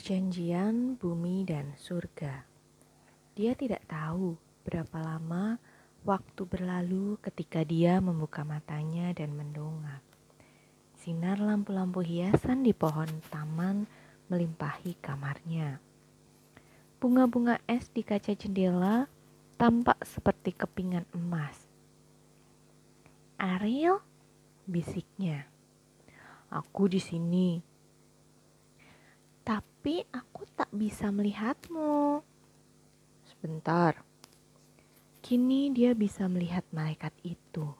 Perjanjian bumi dan surga. Dia tidak tahu berapa lama waktu berlalu ketika dia membuka matanya dan mendongak. Sinar lampu-lampu hiasan di pohon taman melimpahi kamarnya. Bunga-bunga es di kaca jendela tampak seperti kepingan emas. Ariel, bisiknya. Aku di sini, tapi aku tak bisa melihatmu. Sebentar. Kini dia bisa melihat malaikat itu.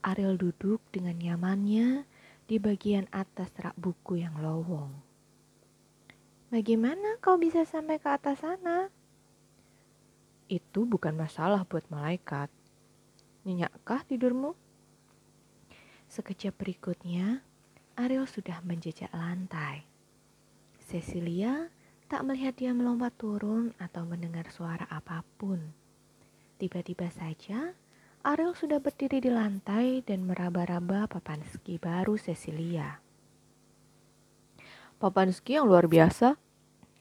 Ariel duduk dengan nyamannya di bagian atas rak buku yang lowong. Bagaimana kau bisa sampai ke atas sana? Itu bukan masalah buat malaikat. Nyenyakkah tidurmu? Sekejap berikutnya, Ariel sudah menjejak lantai. Cecilia tak melihat dia melompat turun atau mendengar suara apa pun. Tiba-tiba saja, Ariel sudah berdiri di lantai dan meraba-raba papan ski baru Cecilia. Papan ski yang luar biasa,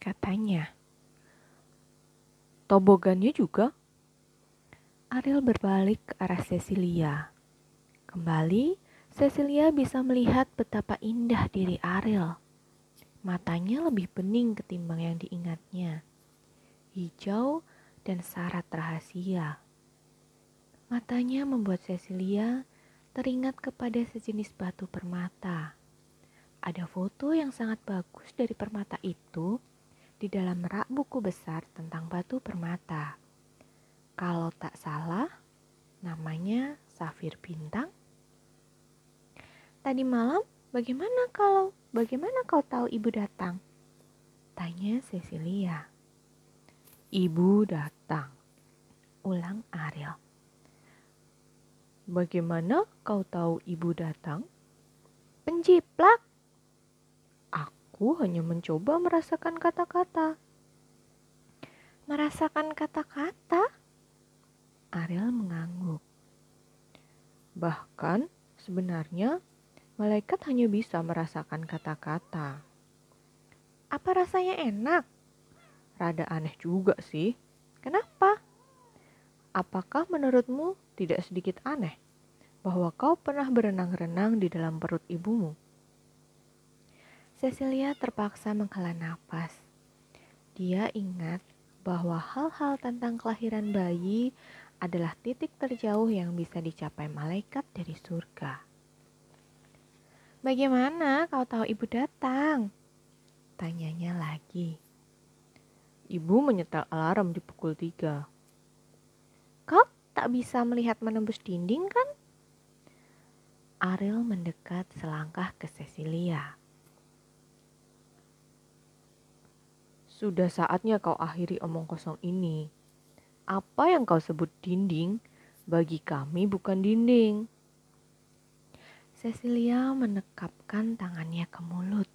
katanya. Tobogannya juga. Ariel berbalik ke arah Cecilia. Kembali, Cecilia bisa melihat betapa indah diri Ariel Matanya lebih bening ketimbang yang diingatnya. Hijau dan syarat rahasia. Matanya membuat Cecilia teringat kepada sejenis batu permata. Ada foto yang sangat bagus dari permata itu di dalam rak buku besar tentang batu permata. Kalau tak salah, namanya Safir Bintang. Tadi malam, bagaimana kalau Bagaimana kau tahu ibu datang? Tanya Cecilia. Ibu datang. Ulang Ariel. Bagaimana kau tahu ibu datang? Penjiplak. Aku hanya mencoba merasakan kata-kata. Merasakan kata-kata? Ariel mengangguk. Bahkan sebenarnya Malaikat hanya bisa merasakan kata-kata. Apa rasanya enak? Rada aneh juga sih. Kenapa? Apakah menurutmu tidak sedikit aneh bahwa kau pernah berenang-renang di dalam perut ibumu? Cecilia terpaksa menghela nafas. Dia ingat bahwa hal-hal tentang kelahiran bayi adalah titik terjauh yang bisa dicapai malaikat dari surga. Bagaimana kau tahu ibu datang? Tanyanya lagi. Ibu menyetel alarm di pukul tiga. Kau tak bisa melihat menembus dinding kan? Ariel mendekat selangkah ke Cecilia. Sudah saatnya kau akhiri omong kosong ini. Apa yang kau sebut dinding, bagi kami bukan dinding. Cecilia menekapkan tangannya ke mulut.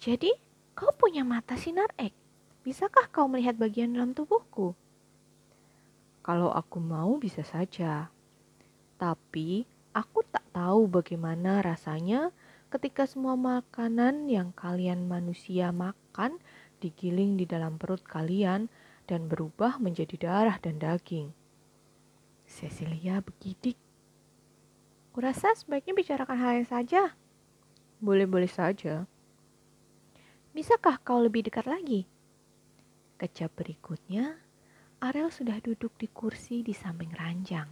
Jadi, kau punya mata sinar X. Bisakah kau melihat bagian dalam tubuhku? Kalau aku mau bisa saja. Tapi, aku tak tahu bagaimana rasanya ketika semua makanan yang kalian manusia makan digiling di dalam perut kalian dan berubah menjadi darah dan daging. Cecilia begidik. Kurasa sebaiknya bicarakan hal yang saja. Boleh-boleh saja. Bisakah kau lebih dekat lagi? Kejap berikutnya, Ariel sudah duduk di kursi di samping ranjang.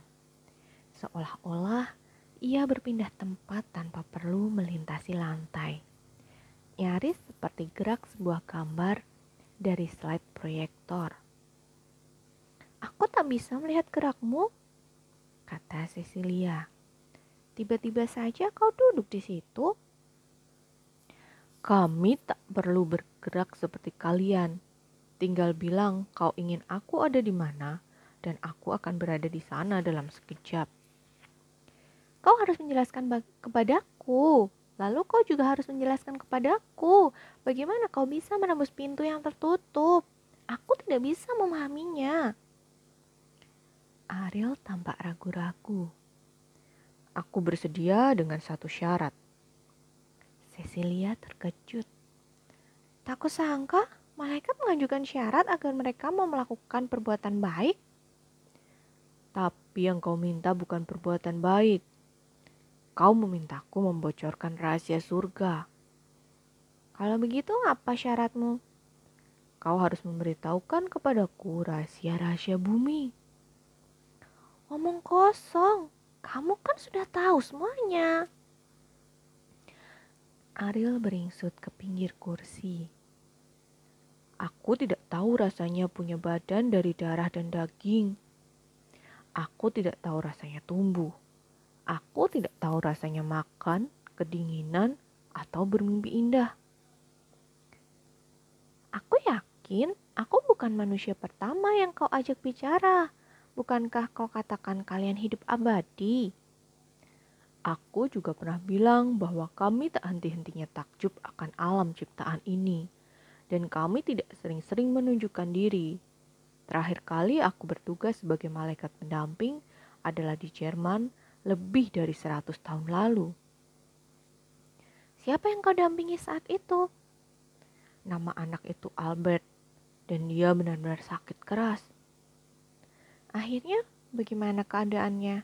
Seolah-olah ia berpindah tempat tanpa perlu melintasi lantai. Nyaris seperti gerak sebuah gambar dari slide proyektor. Aku tak bisa melihat gerakmu, kata Cecilia. Tiba-tiba saja kau duduk di situ. Kami tak perlu bergerak seperti kalian. Tinggal bilang kau ingin aku ada di mana dan aku akan berada di sana dalam sekejap. Kau harus menjelaskan kepadaku. Lalu kau juga harus menjelaskan kepadaku bagaimana kau bisa menembus pintu yang tertutup. Aku tidak bisa memahaminya. Ariel tampak ragu-ragu. Aku bersedia dengan satu syarat. Cecilia terkejut. Tak kusangka malaikat mengajukan syarat agar mereka mau melakukan perbuatan baik. Tapi yang kau minta bukan perbuatan baik. Kau memintaku membocorkan rahasia surga. Kalau begitu apa syaratmu? Kau harus memberitahukan kepadaku rahasia-rahasia bumi. Omong kosong, kamu kan sudah tahu semuanya. Ariel beringsut ke pinggir kursi. Aku tidak tahu rasanya punya badan dari darah dan daging. Aku tidak tahu rasanya tumbuh. Aku tidak tahu rasanya makan, kedinginan, atau bermimpi indah. Aku yakin aku bukan manusia pertama yang kau ajak bicara. Bukankah kau katakan kalian hidup abadi? Aku juga pernah bilang bahwa kami tak henti-hentinya takjub akan alam ciptaan ini, dan kami tidak sering-sering menunjukkan diri. Terakhir kali aku bertugas sebagai malaikat pendamping adalah di Jerman lebih dari 100 tahun lalu. Siapa yang kau dampingi saat itu? Nama anak itu Albert, dan dia benar-benar sakit keras. Akhirnya, bagaimana keadaannya?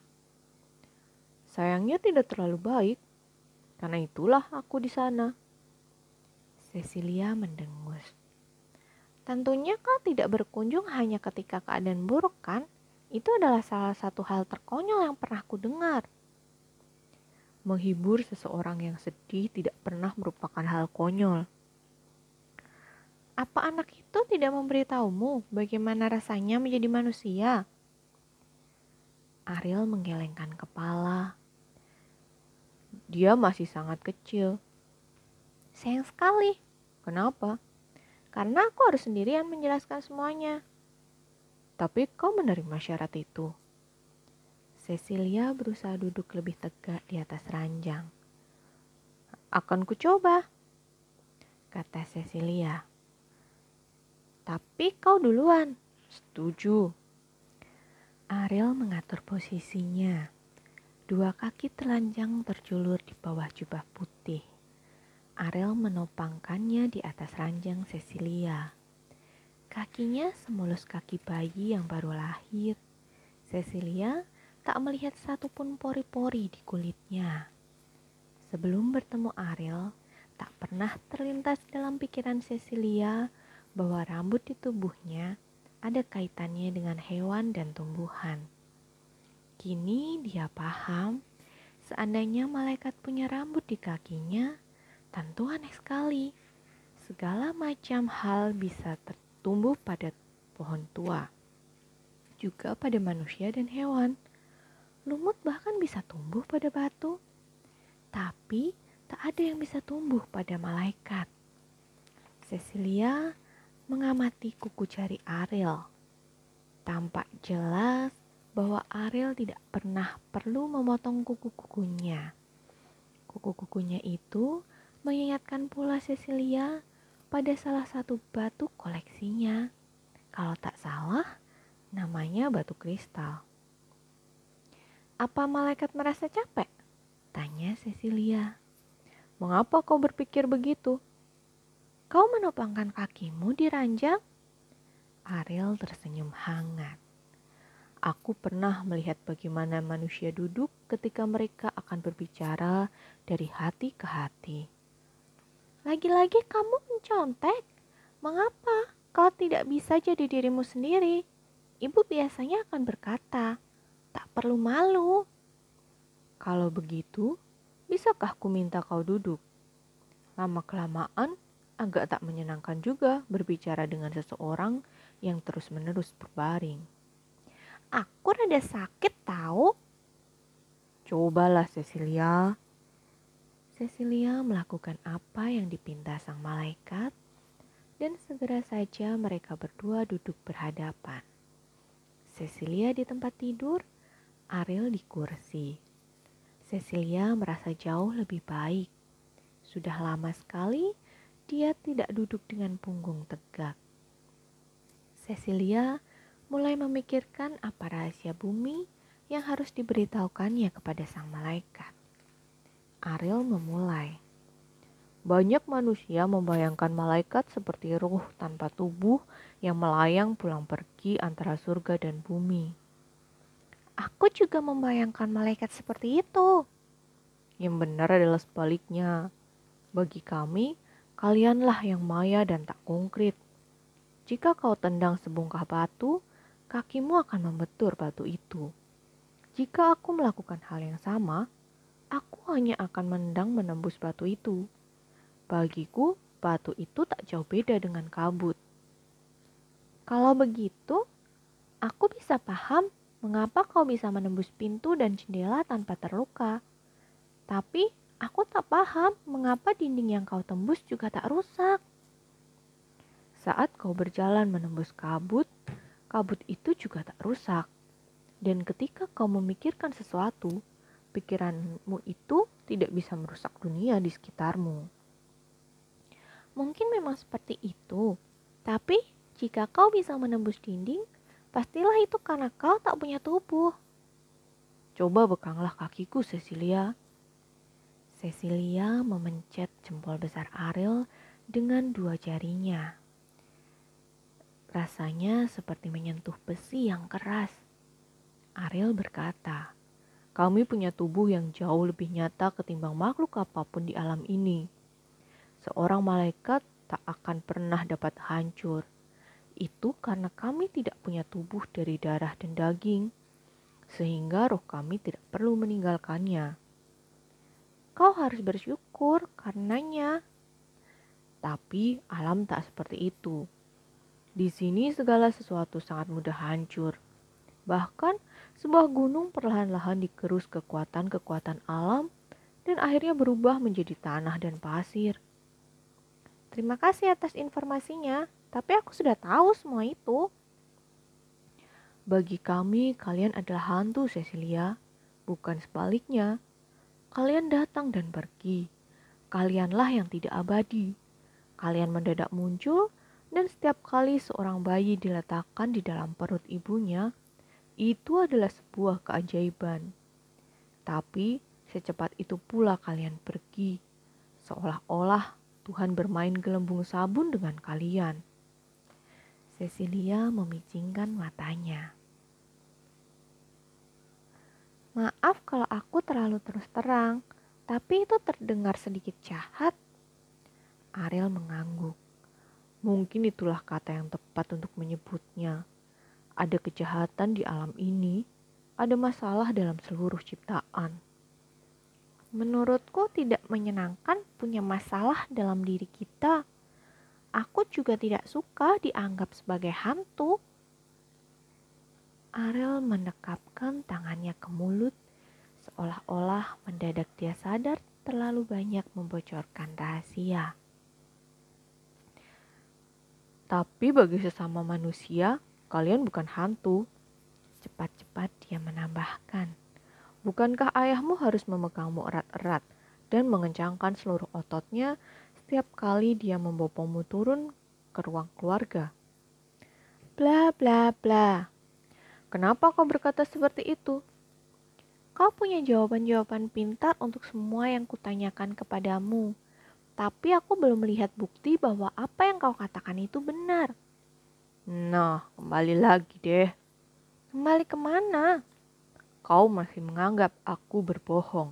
Sayangnya tidak terlalu baik, karena itulah aku di sana. Cecilia mendengus. Tentunya kau tidak berkunjung hanya ketika keadaan buruk kan? Itu adalah salah satu hal terkonyol yang pernah ku dengar. Menghibur seseorang yang sedih tidak pernah merupakan hal konyol. Apa anak itu tidak memberitahumu bagaimana rasanya menjadi manusia? Ariel menggelengkan kepala dia masih sangat kecil. Sayang sekali. Kenapa? Karena aku harus sendirian menjelaskan semuanya. Tapi kau menerima syarat itu. Cecilia berusaha duduk lebih tegak di atas ranjang. Akan ku coba, kata Cecilia. Tapi kau duluan. Setuju. Ariel mengatur posisinya. Dua kaki telanjang terjulur di bawah jubah putih. Arel menopangkannya di atas ranjang Cecilia. Kakinya semulus kaki bayi yang baru lahir. Cecilia tak melihat satupun pori-pori di kulitnya. Sebelum bertemu Ariel, tak pernah terlintas dalam pikiran Cecilia bahwa rambut di tubuhnya ada kaitannya dengan hewan dan tumbuhan. Kini dia paham, seandainya malaikat punya rambut di kakinya, tentu aneh sekali. Segala macam hal bisa tertumbuh pada pohon tua, juga pada manusia dan hewan. Lumut bahkan bisa tumbuh pada batu, tapi tak ada yang bisa tumbuh pada malaikat. Cecilia mengamati kuku jari Ariel. Tampak jelas bahwa Ariel tidak pernah perlu memotong kuku-kukunya. Kuku-kukunya itu mengingatkan pula Cecilia pada salah satu batu koleksinya. Kalau tak salah, namanya batu kristal. Apa malaikat merasa capek? Tanya Cecilia. Mengapa kau berpikir begitu? Kau menopangkan kakimu di ranjang? Ariel tersenyum hangat. Aku pernah melihat bagaimana manusia duduk ketika mereka akan berbicara dari hati ke hati. Lagi-lagi kamu mencontek. Mengapa kau tidak bisa jadi dirimu sendiri? Ibu biasanya akan berkata, tak perlu malu. Kalau begitu, bisakah ku minta kau duduk? Lama-kelamaan, agak tak menyenangkan juga berbicara dengan seseorang yang terus-menerus berbaring. Aku rada sakit tahu. Cobalah Cecilia. Cecilia melakukan apa yang dipinta sang malaikat dan segera saja mereka berdua duduk berhadapan. Cecilia di tempat tidur, Ariel di kursi. Cecilia merasa jauh lebih baik. Sudah lama sekali dia tidak duduk dengan punggung tegak. Cecilia mulai memikirkan apa rahasia bumi yang harus diberitahukannya kepada sang malaikat. Ariel memulai. Banyak manusia membayangkan malaikat seperti ruh tanpa tubuh yang melayang pulang pergi antara surga dan bumi. Aku juga membayangkan malaikat seperti itu. Yang benar adalah sebaliknya. Bagi kami, kalianlah yang maya dan tak konkret. Jika kau tendang sebongkah batu, kakimu akan membetur batu itu. Jika aku melakukan hal yang sama, aku hanya akan mendang menembus batu itu. Bagiku, batu itu tak jauh beda dengan kabut. Kalau begitu, aku bisa paham mengapa kau bisa menembus pintu dan jendela tanpa terluka. Tapi aku tak paham mengapa dinding yang kau tembus juga tak rusak. Saat kau berjalan menembus kabut, kabut itu juga tak rusak. Dan ketika kau memikirkan sesuatu, pikiranmu itu tidak bisa merusak dunia di sekitarmu. Mungkin memang seperti itu, tapi jika kau bisa menembus dinding, pastilah itu karena kau tak punya tubuh. Coba bekanglah kakiku, Cecilia. Cecilia memencet jempol besar Ariel dengan dua jarinya. Rasanya seperti menyentuh besi yang keras. Ariel berkata, kami punya tubuh yang jauh lebih nyata ketimbang makhluk apa pun di alam ini. Seorang malaikat tak akan pernah dapat hancur. Itu karena kami tidak punya tubuh dari darah dan daging, sehingga roh kami tidak perlu meninggalkannya. Kau harus bersyukur karenanya. Tapi alam tak seperti itu. Di sini segala sesuatu sangat mudah hancur. Bahkan sebuah gunung perlahan-lahan dikerus kekuatan-kekuatan alam dan akhirnya berubah menjadi tanah dan pasir. Terima kasih atas informasinya, tapi aku sudah tahu semua itu. Bagi kami, kalian adalah hantu, Cecilia, bukan sebaliknya. Kalian datang dan pergi. Kalianlah yang tidak abadi. Kalian mendadak muncul, dan setiap kali seorang bayi diletakkan di dalam perut ibunya, itu adalah sebuah keajaiban. Tapi secepat itu pula kalian pergi, seolah-olah Tuhan bermain gelembung sabun dengan kalian. Cecilia memicingkan matanya. Maaf kalau aku terlalu terus terang, tapi itu terdengar sedikit jahat. Ariel mengangguk. Mungkin itulah kata yang tepat untuk menyebutnya. Ada kejahatan di alam ini, ada masalah dalam seluruh ciptaan. Menurutku tidak menyenangkan punya masalah dalam diri kita. Aku juga tidak suka dianggap sebagai hantu. Ariel mendekapkan tangannya ke mulut, seolah-olah mendadak dia sadar terlalu banyak membocorkan rahasia. Tapi bagi sesama manusia, kalian bukan hantu. Cepat-cepat dia menambahkan. Bukankah ayahmu harus memegangmu erat-erat dan mengencangkan seluruh ototnya setiap kali dia membopomu turun ke ruang keluarga? Bla bla bla. Kenapa kau berkata seperti itu? Kau punya jawaban-jawaban pintar untuk semua yang kutanyakan kepadamu. Tapi aku belum melihat bukti bahwa apa yang kau katakan itu benar. Nah, kembali lagi deh. Kembali ke mana? Kau masih menganggap aku berbohong.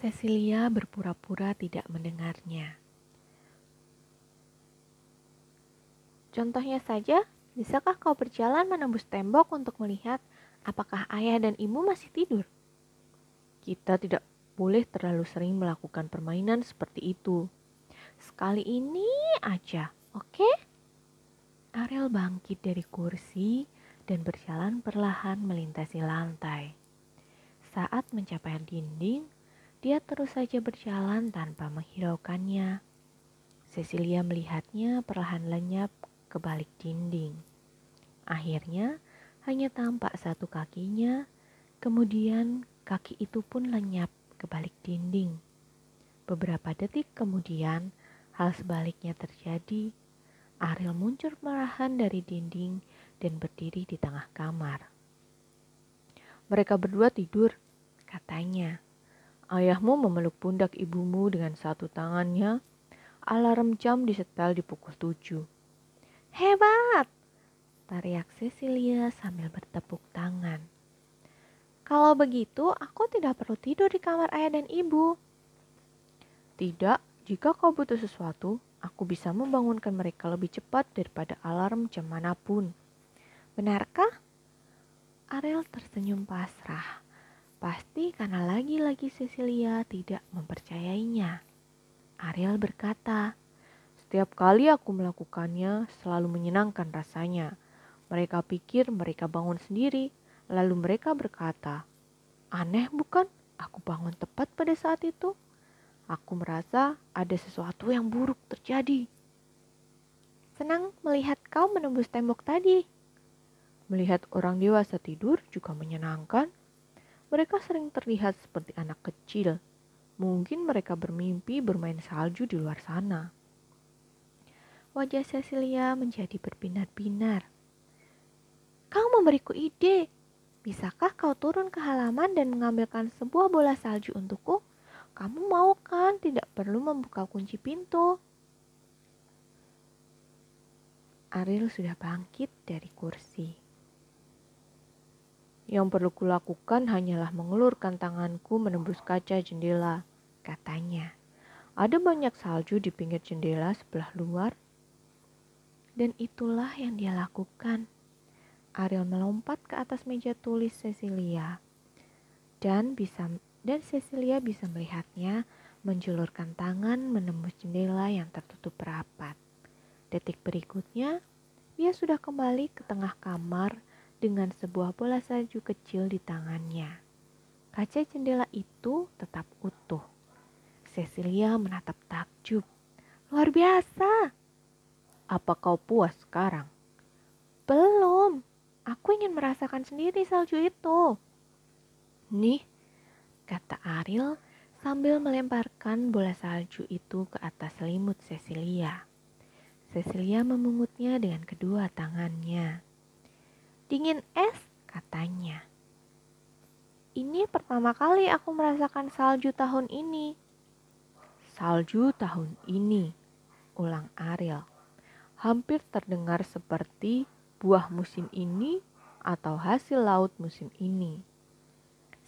Cecilia berpura-pura tidak mendengarnya. Contohnya saja, Bisakah kau berjalan menembus tembok untuk melihat apakah ayah dan ibu masih tidur? Kita tidak boleh terlalu sering melakukan permainan seperti itu. Sekali ini aja, oke? Okay? Ariel bangkit dari kursi dan berjalan perlahan melintasi lantai. Saat mencapai dinding, dia terus saja berjalan tanpa menghiraukannya. Cecilia melihatnya perlahan lenyap ke balik dinding. Akhirnya hanya tampak satu kakinya, kemudian kaki itu pun lenyap ke balik dinding. Beberapa detik kemudian, hal sebaliknya terjadi. Ariel muncul merahan dari dinding dan berdiri di tengah kamar. Mereka berdua tidur, katanya. Ayahmu memeluk pundak ibumu dengan satu tangannya. Alarm jam disetel di pukul tujuh. Hebat! Teriak Cecilia sambil bertepuk tangan. Kalau begitu, aku tidak perlu tidur di kamar ayah dan ibu. Tidak, jika kau butuh sesuatu, aku bisa membangunkan mereka lebih cepat daripada alarm jam mana pun. Benarkah? Ariel tersenyum pasrah. Pasti karena lagi-lagi Cecilia tidak mempercayainya. Ariel berkata, Setiap kali aku melakukannya, selalu menyenangkan rasanya. Mereka pikir mereka bangun sendiri, lalu mereka berkata, "Aneh, bukan? Aku bangun tepat pada saat itu." Aku merasa ada sesuatu yang buruk terjadi. Senang melihat kau menembus tembok tadi. Melihat orang dewasa tidur juga menyenangkan. Mereka sering terlihat seperti anak kecil. Mungkin mereka bermimpi bermain salju di luar sana. Wajah Cecilia menjadi berbinar-binar. Kau memberiku ide. Bisakah kau turun ke halaman dan mengambilkan sebuah bola salju untukku? Kamu mau kan tidak perlu membuka kunci pintu? Ariel sudah bangkit dari kursi. Yang perlu kulakukan hanyalah mengelurkan tanganku menembus kaca jendela, katanya. Ada banyak salju di pinggir jendela sebelah luar. Dan itulah yang dia lakukan. Ariel melompat ke atas meja tulis Cecilia dan bisa dan Cecilia bisa melihatnya menjulurkan tangan menembus jendela yang tertutup rapat. Detik berikutnya, dia sudah kembali ke tengah kamar dengan sebuah bola salju kecil di tangannya. Kaca jendela itu tetap utuh. Cecilia menatap takjub. Luar biasa. Apa kau puas sekarang? Belum. Aku ingin merasakan sendiri salju itu. Nih, kata Ariel sambil melemparkan bola salju itu ke atas selimut Cecilia. Cecilia memungutnya dengan kedua tangannya. Dingin es, katanya. Ini pertama kali aku merasakan salju tahun ini. Salju tahun ini, ulang Ariel. Hampir terdengar seperti buah musim ini atau hasil laut musim ini.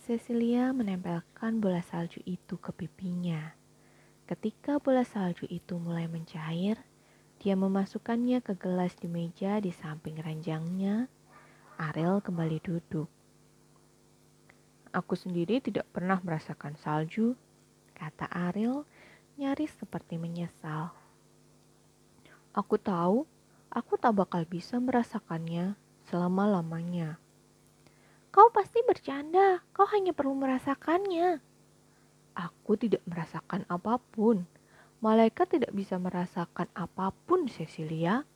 Cecilia menempelkan bola salju itu ke pipinya. Ketika bola salju itu mulai mencair, dia memasukkannya ke gelas di meja di samping ranjangnya. Ariel kembali duduk. Aku sendiri tidak pernah merasakan salju, kata Ariel, nyaris seperti menyesal. Aku tahu, aku tak bakal bisa merasakannya selama-lamanya. Kau pasti bercanda, kau hanya perlu merasakannya. Aku tidak merasakan apa pun. Malaikat tidak bisa merasakan apa pun, Cecilia.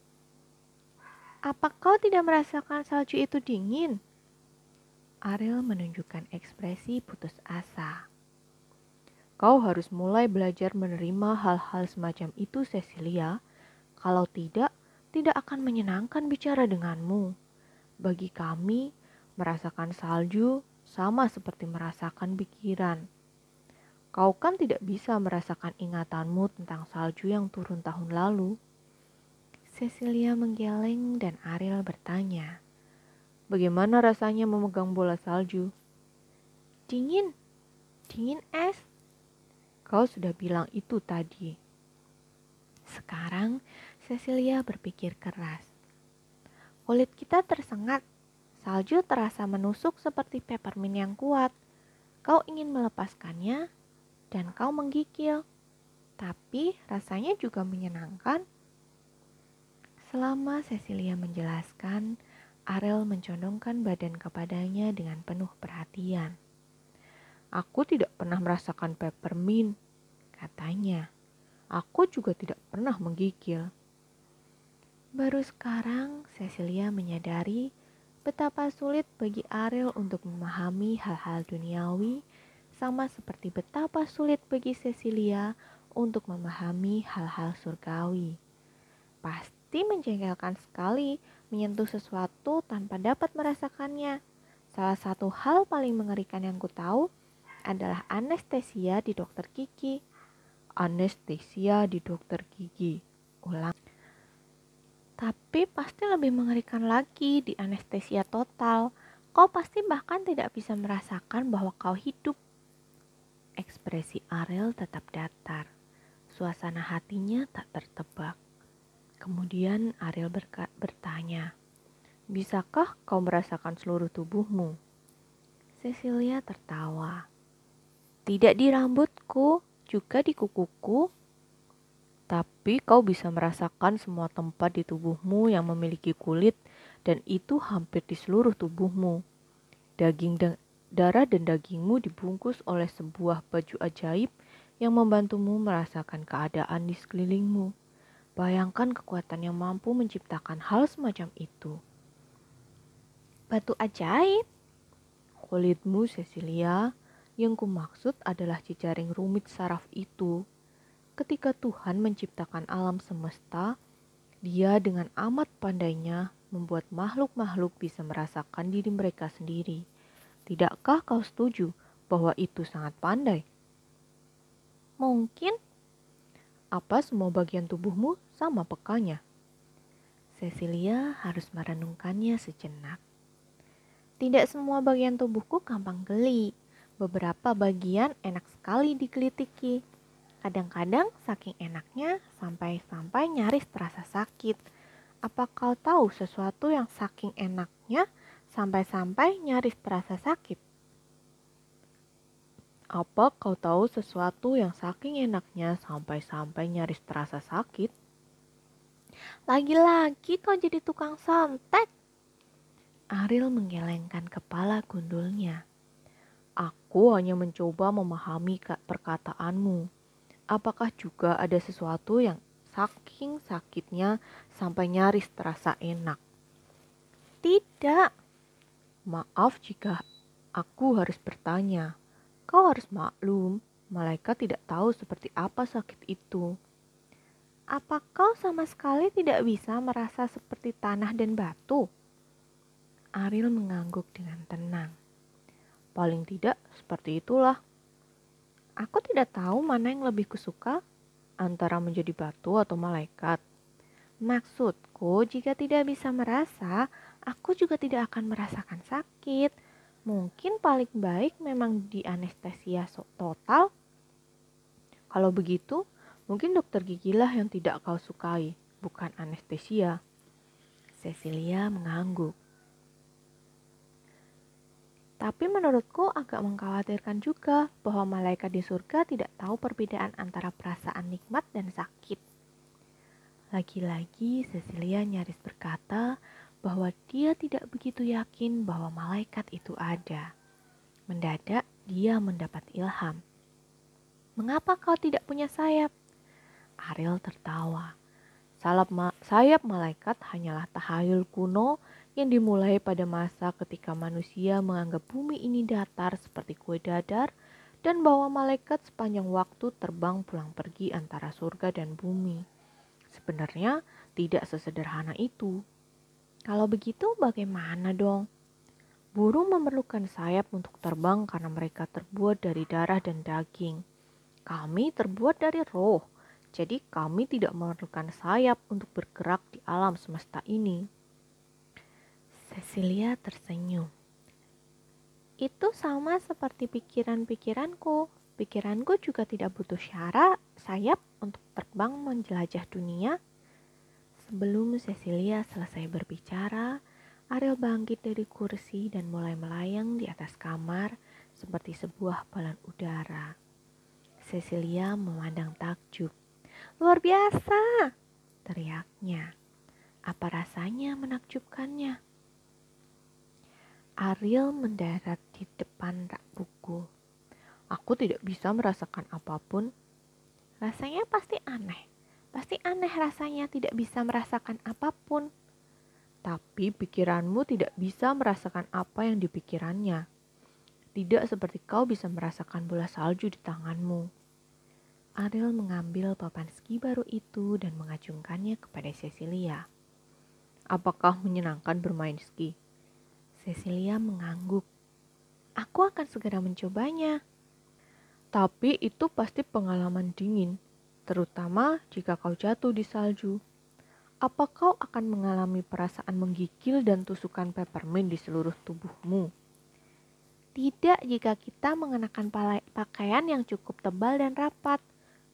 Apa kau tidak merasakan salju itu dingin? Ariel menunjukkan ekspresi putus asa. Kau harus mulai belajar menerima hal-hal semacam itu, Cecilia. Kalau tidak, tidak akan menyenangkan bicara denganmu. Bagi kami, Merasakan salju sama seperti merasakan pikiran. Kau kan tidak bisa merasakan ingatanmu tentang salju yang turun tahun lalu. Cecilia menggeleng dan Ariel bertanya, Bagaimana rasanya memegang bola salju? Dingin, dingin es. Kau sudah bilang itu tadi. Sekarang Cecilia berpikir keras. Kulit kita tersengat Salju terasa menusuk seperti peppermint yang kuat. Kau ingin melepaskannya dan kau menggigil. Tapi rasanya juga menyenangkan. Selama Cecilia menjelaskan, Ariel mencondongkan badan kepadanya dengan penuh perhatian. Aku tidak pernah merasakan peppermint, katanya. Aku juga tidak pernah menggigil. Baru sekarang Cecilia menyadari Betapa sulit bagi Ariel untuk memahami hal-hal duniawi, sama seperti betapa sulit bagi Cecilia untuk memahami hal-hal surgawi. Pasti menjengkelkan sekali menyentuh sesuatu tanpa dapat merasakannya. Salah satu hal paling mengerikan yang ku tahu adalah anestesia di dokter gigi. Anestesia di dokter gigi. Ulang. Tapi pasti lebih mengerikan lagi di anestesia total. Kau pasti bahkan tidak bisa merasakan bahwa kau hidup. Ekspresi Ariel tetap datar. Suasana hatinya tak tertebak. Kemudian Ariel bertanya, Bisakah kau merasakan seluruh tubuhmu? Cecilia tertawa. Tidak di rambutku, juga di kukuku. Tapi kau bisa merasakan semua tempat di tubuhmu yang memiliki kulit dan itu hampir di seluruh tubuhmu. Daging dan darah dan dagingmu dibungkus oleh sebuah baju ajaib yang membantumu merasakan keadaan di sekelilingmu. Bayangkan kekuatan yang mampu menciptakan hal semacam itu. Batu ajaib. Kulitmu, Cecilia, yang kumaksud adalah jejaring rumit saraf itu. Ketika Tuhan menciptakan alam semesta, dia dengan amat pandainya membuat makhluk-makhluk bisa merasakan diri mereka sendiri. Tidakkah kau setuju bahwa itu sangat pandai? Mungkin apa semua bagian tubuhmu sama pekanya? Cecilia harus merenungkannya sejenak. Tidak semua bagian tubuhku gampang geli. Beberapa bagian enak sekali digelitiki. Kadang-kadang saking enaknya sampai-sampai nyaris terasa sakit. Apa kau tahu sesuatu yang saking enaknya sampai-sampai nyaris terasa sakit? Apa kau tahu sesuatu yang saking enaknya sampai-sampai nyaris terasa sakit? Lagi-lagi kau jadi tukang santet. Ariel menggelengkan kepala gundulnya. Aku hanya mencoba memahami perkataanmu. Apakah juga ada sesuatu yang saking sakitnya sampai nyaris terasa enak? Tidak. Maaf jika aku harus bertanya. Kau harus maklum, malaikat tidak tahu seperti apa sakit itu. Apa kau sama sekali tidak bisa merasa seperti tanah dan batu? Ariel mengangguk dengan tenang. Paling tidak seperti itulah. Aku tidak tahu mana yang lebih kusuka antara menjadi batu atau malaikat. Maksudku, jika tidak bisa merasa, aku juga tidak akan merasakan sakit Mungkin paling baik memang di anestesia total. Kalau begitu, mungkin dokter gigilah yang tidak kau sukai, bukan anestesia. Cecilia mengangguk. Tapi menurutku agak mengkhawatirkan juga bahwa malaikat di surga tidak tahu perbedaan antara perasaan nikmat dan sakit. Lagi-lagi Cecilia nyaris berkata bahwa dia tidak begitu yakin bahwa malaikat itu ada. Mendadak dia mendapat ilham. Mengapa kau tidak punya sayap? Ariel tertawa. Salap ma sayap malaikat hanyalah tahayul kuno yang dimulai pada masa ketika manusia menganggap bumi ini datar seperti kue dadar dan bahwa malaikat sepanjang waktu terbang pulang pergi antara surga dan bumi. Sebenarnya tidak sesederhana itu. Kalau begitu bagaimana dong? Burung memerlukan sayap untuk terbang karena mereka terbuat dari darah dan daging. Kami terbuat dari roh, jadi kami tidak memerlukan sayap untuk bergerak di alam semesta ini. Cecilia tersenyum. Itu sama seperti pikiran-pikiranku. Pikiranku juga tidak butuh syarat sayap untuk terbang menjelajah dunia. Sebelum Cecilia selesai berbicara, Ariel bangkit dari kursi dan mulai melayang di atas kamar seperti sebuah balon udara. Cecilia memandang takjub. Luar biasa, teriaknya. Apa rasanya menakjubkannya? Ariel mendarat di depan rak buku. Aku tidak bisa merasakan apa pun. Rasanya pasti aneh. Pasti aneh rasanya tidak bisa merasakan apa pun. Tapi pikiranmu tidak bisa merasakan apa yang dipikirannya. Tidak seperti kau bisa merasakan bola salju di tanganmu. Ariel mengambil papan ski baru itu dan mengacungkannya kepada Cecilia. Apakah menyenangkan bermain ski? Cecilia mengangguk. Aku akan segera mencobanya. Tapi itu pasti pengalaman dingin, terutama jika kau jatuh di salju. Apa kau akan mengalami perasaan menggigil dan tusukan peppermint di seluruh tubuhmu? Tidak jika kita mengenakan pakaian yang cukup tebal dan rapat.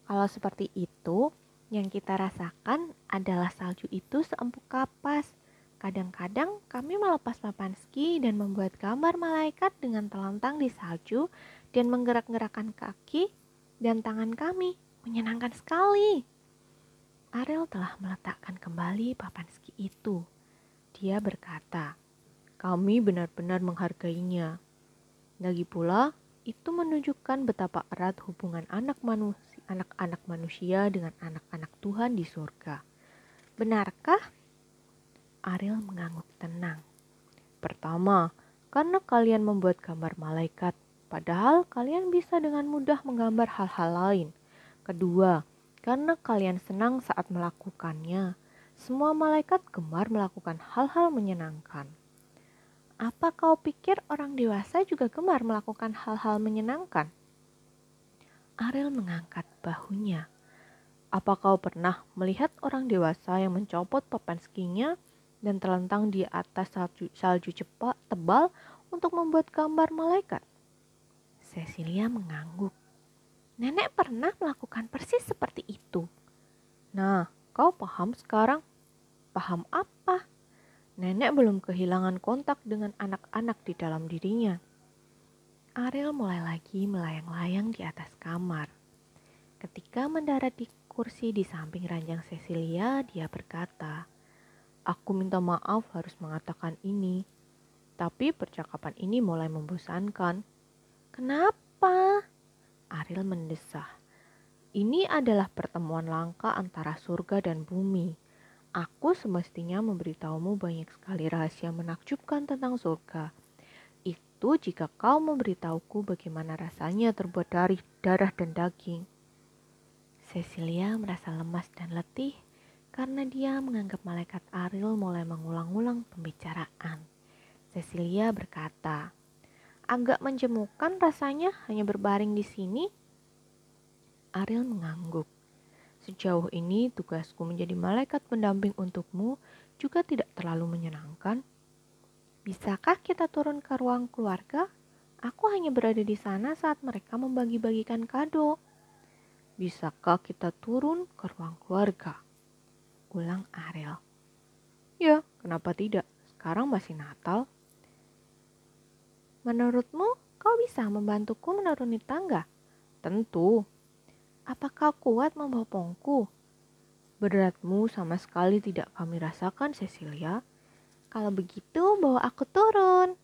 Kalau seperti itu, yang kita rasakan adalah salju itu seempuk kapas. Kadang-kadang kami melepas papan ski dan membuat gambar malaikat dengan telentang di salju dan menggerak-gerakkan kaki dan tangan kami. Menyenangkan sekali. Ariel telah meletakkan kembali papan ski itu. Dia berkata, kami benar-benar menghargainya. Lagi pula, itu menunjukkan betapa erat hubungan anak manusia, anak-anak manusia dengan anak-anak Tuhan di surga. Benarkah? Ariel mengangguk tenang. Pertama, karena kalian membuat gambar malaikat, padahal kalian bisa dengan mudah menggambar hal-hal lain. Kedua, karena kalian senang saat melakukannya, semua malaikat gemar melakukan hal-hal menyenangkan. Apa kau pikir orang dewasa juga gemar melakukan hal-hal menyenangkan? Ariel mengangkat bahunya. Apa kau pernah melihat orang dewasa yang mencopot papan skinya dan terlentang di atas salju, salju cepat tebal untuk membuat gambar malaikat. Cecilia mengangguk. Nenek pernah melakukan persis seperti itu. Nah, kau paham sekarang? Paham apa? Nenek belum kehilangan kontak dengan anak-anak di dalam dirinya. Ariel mulai lagi melayang-layang di atas kamar. Ketika mendarat di kursi di samping ranjang Cecilia, dia berkata, Aku minta maaf harus mengatakan ini, tapi percakapan ini mulai membosankan. Kenapa? Ariel mendesah. Ini adalah pertemuan langka antara surga dan bumi. Aku semestinya memberitahumu banyak sekali rahasia menakjubkan tentang surga. Itu jika kau memberitahuku bagaimana rasanya terbuat dari darah dan daging. Cecilia merasa lemas dan letih karena dia menganggap malaikat Ariel mulai mengulang-ulang pembicaraan. Cecilia berkata, agak menjemukan rasanya hanya berbaring di sini. Ariel mengangguk. Sejauh ini tugasku menjadi malaikat pendamping untukmu juga tidak terlalu menyenangkan. Bisakah kita turun ke ruang keluarga? Aku hanya berada di sana saat mereka membagi-bagikan kado. Bisakah kita turun ke ruang keluarga? Ulang Ariel. Ya, kenapa tidak? Sekarang masih Natal. Menurutmu, kau bisa membantuku menuruni tangga? Tentu. Apakah kuat membopongku? Beratmu sama sekali tidak kami rasakan, Cecilia. Kalau begitu, bawa aku turun.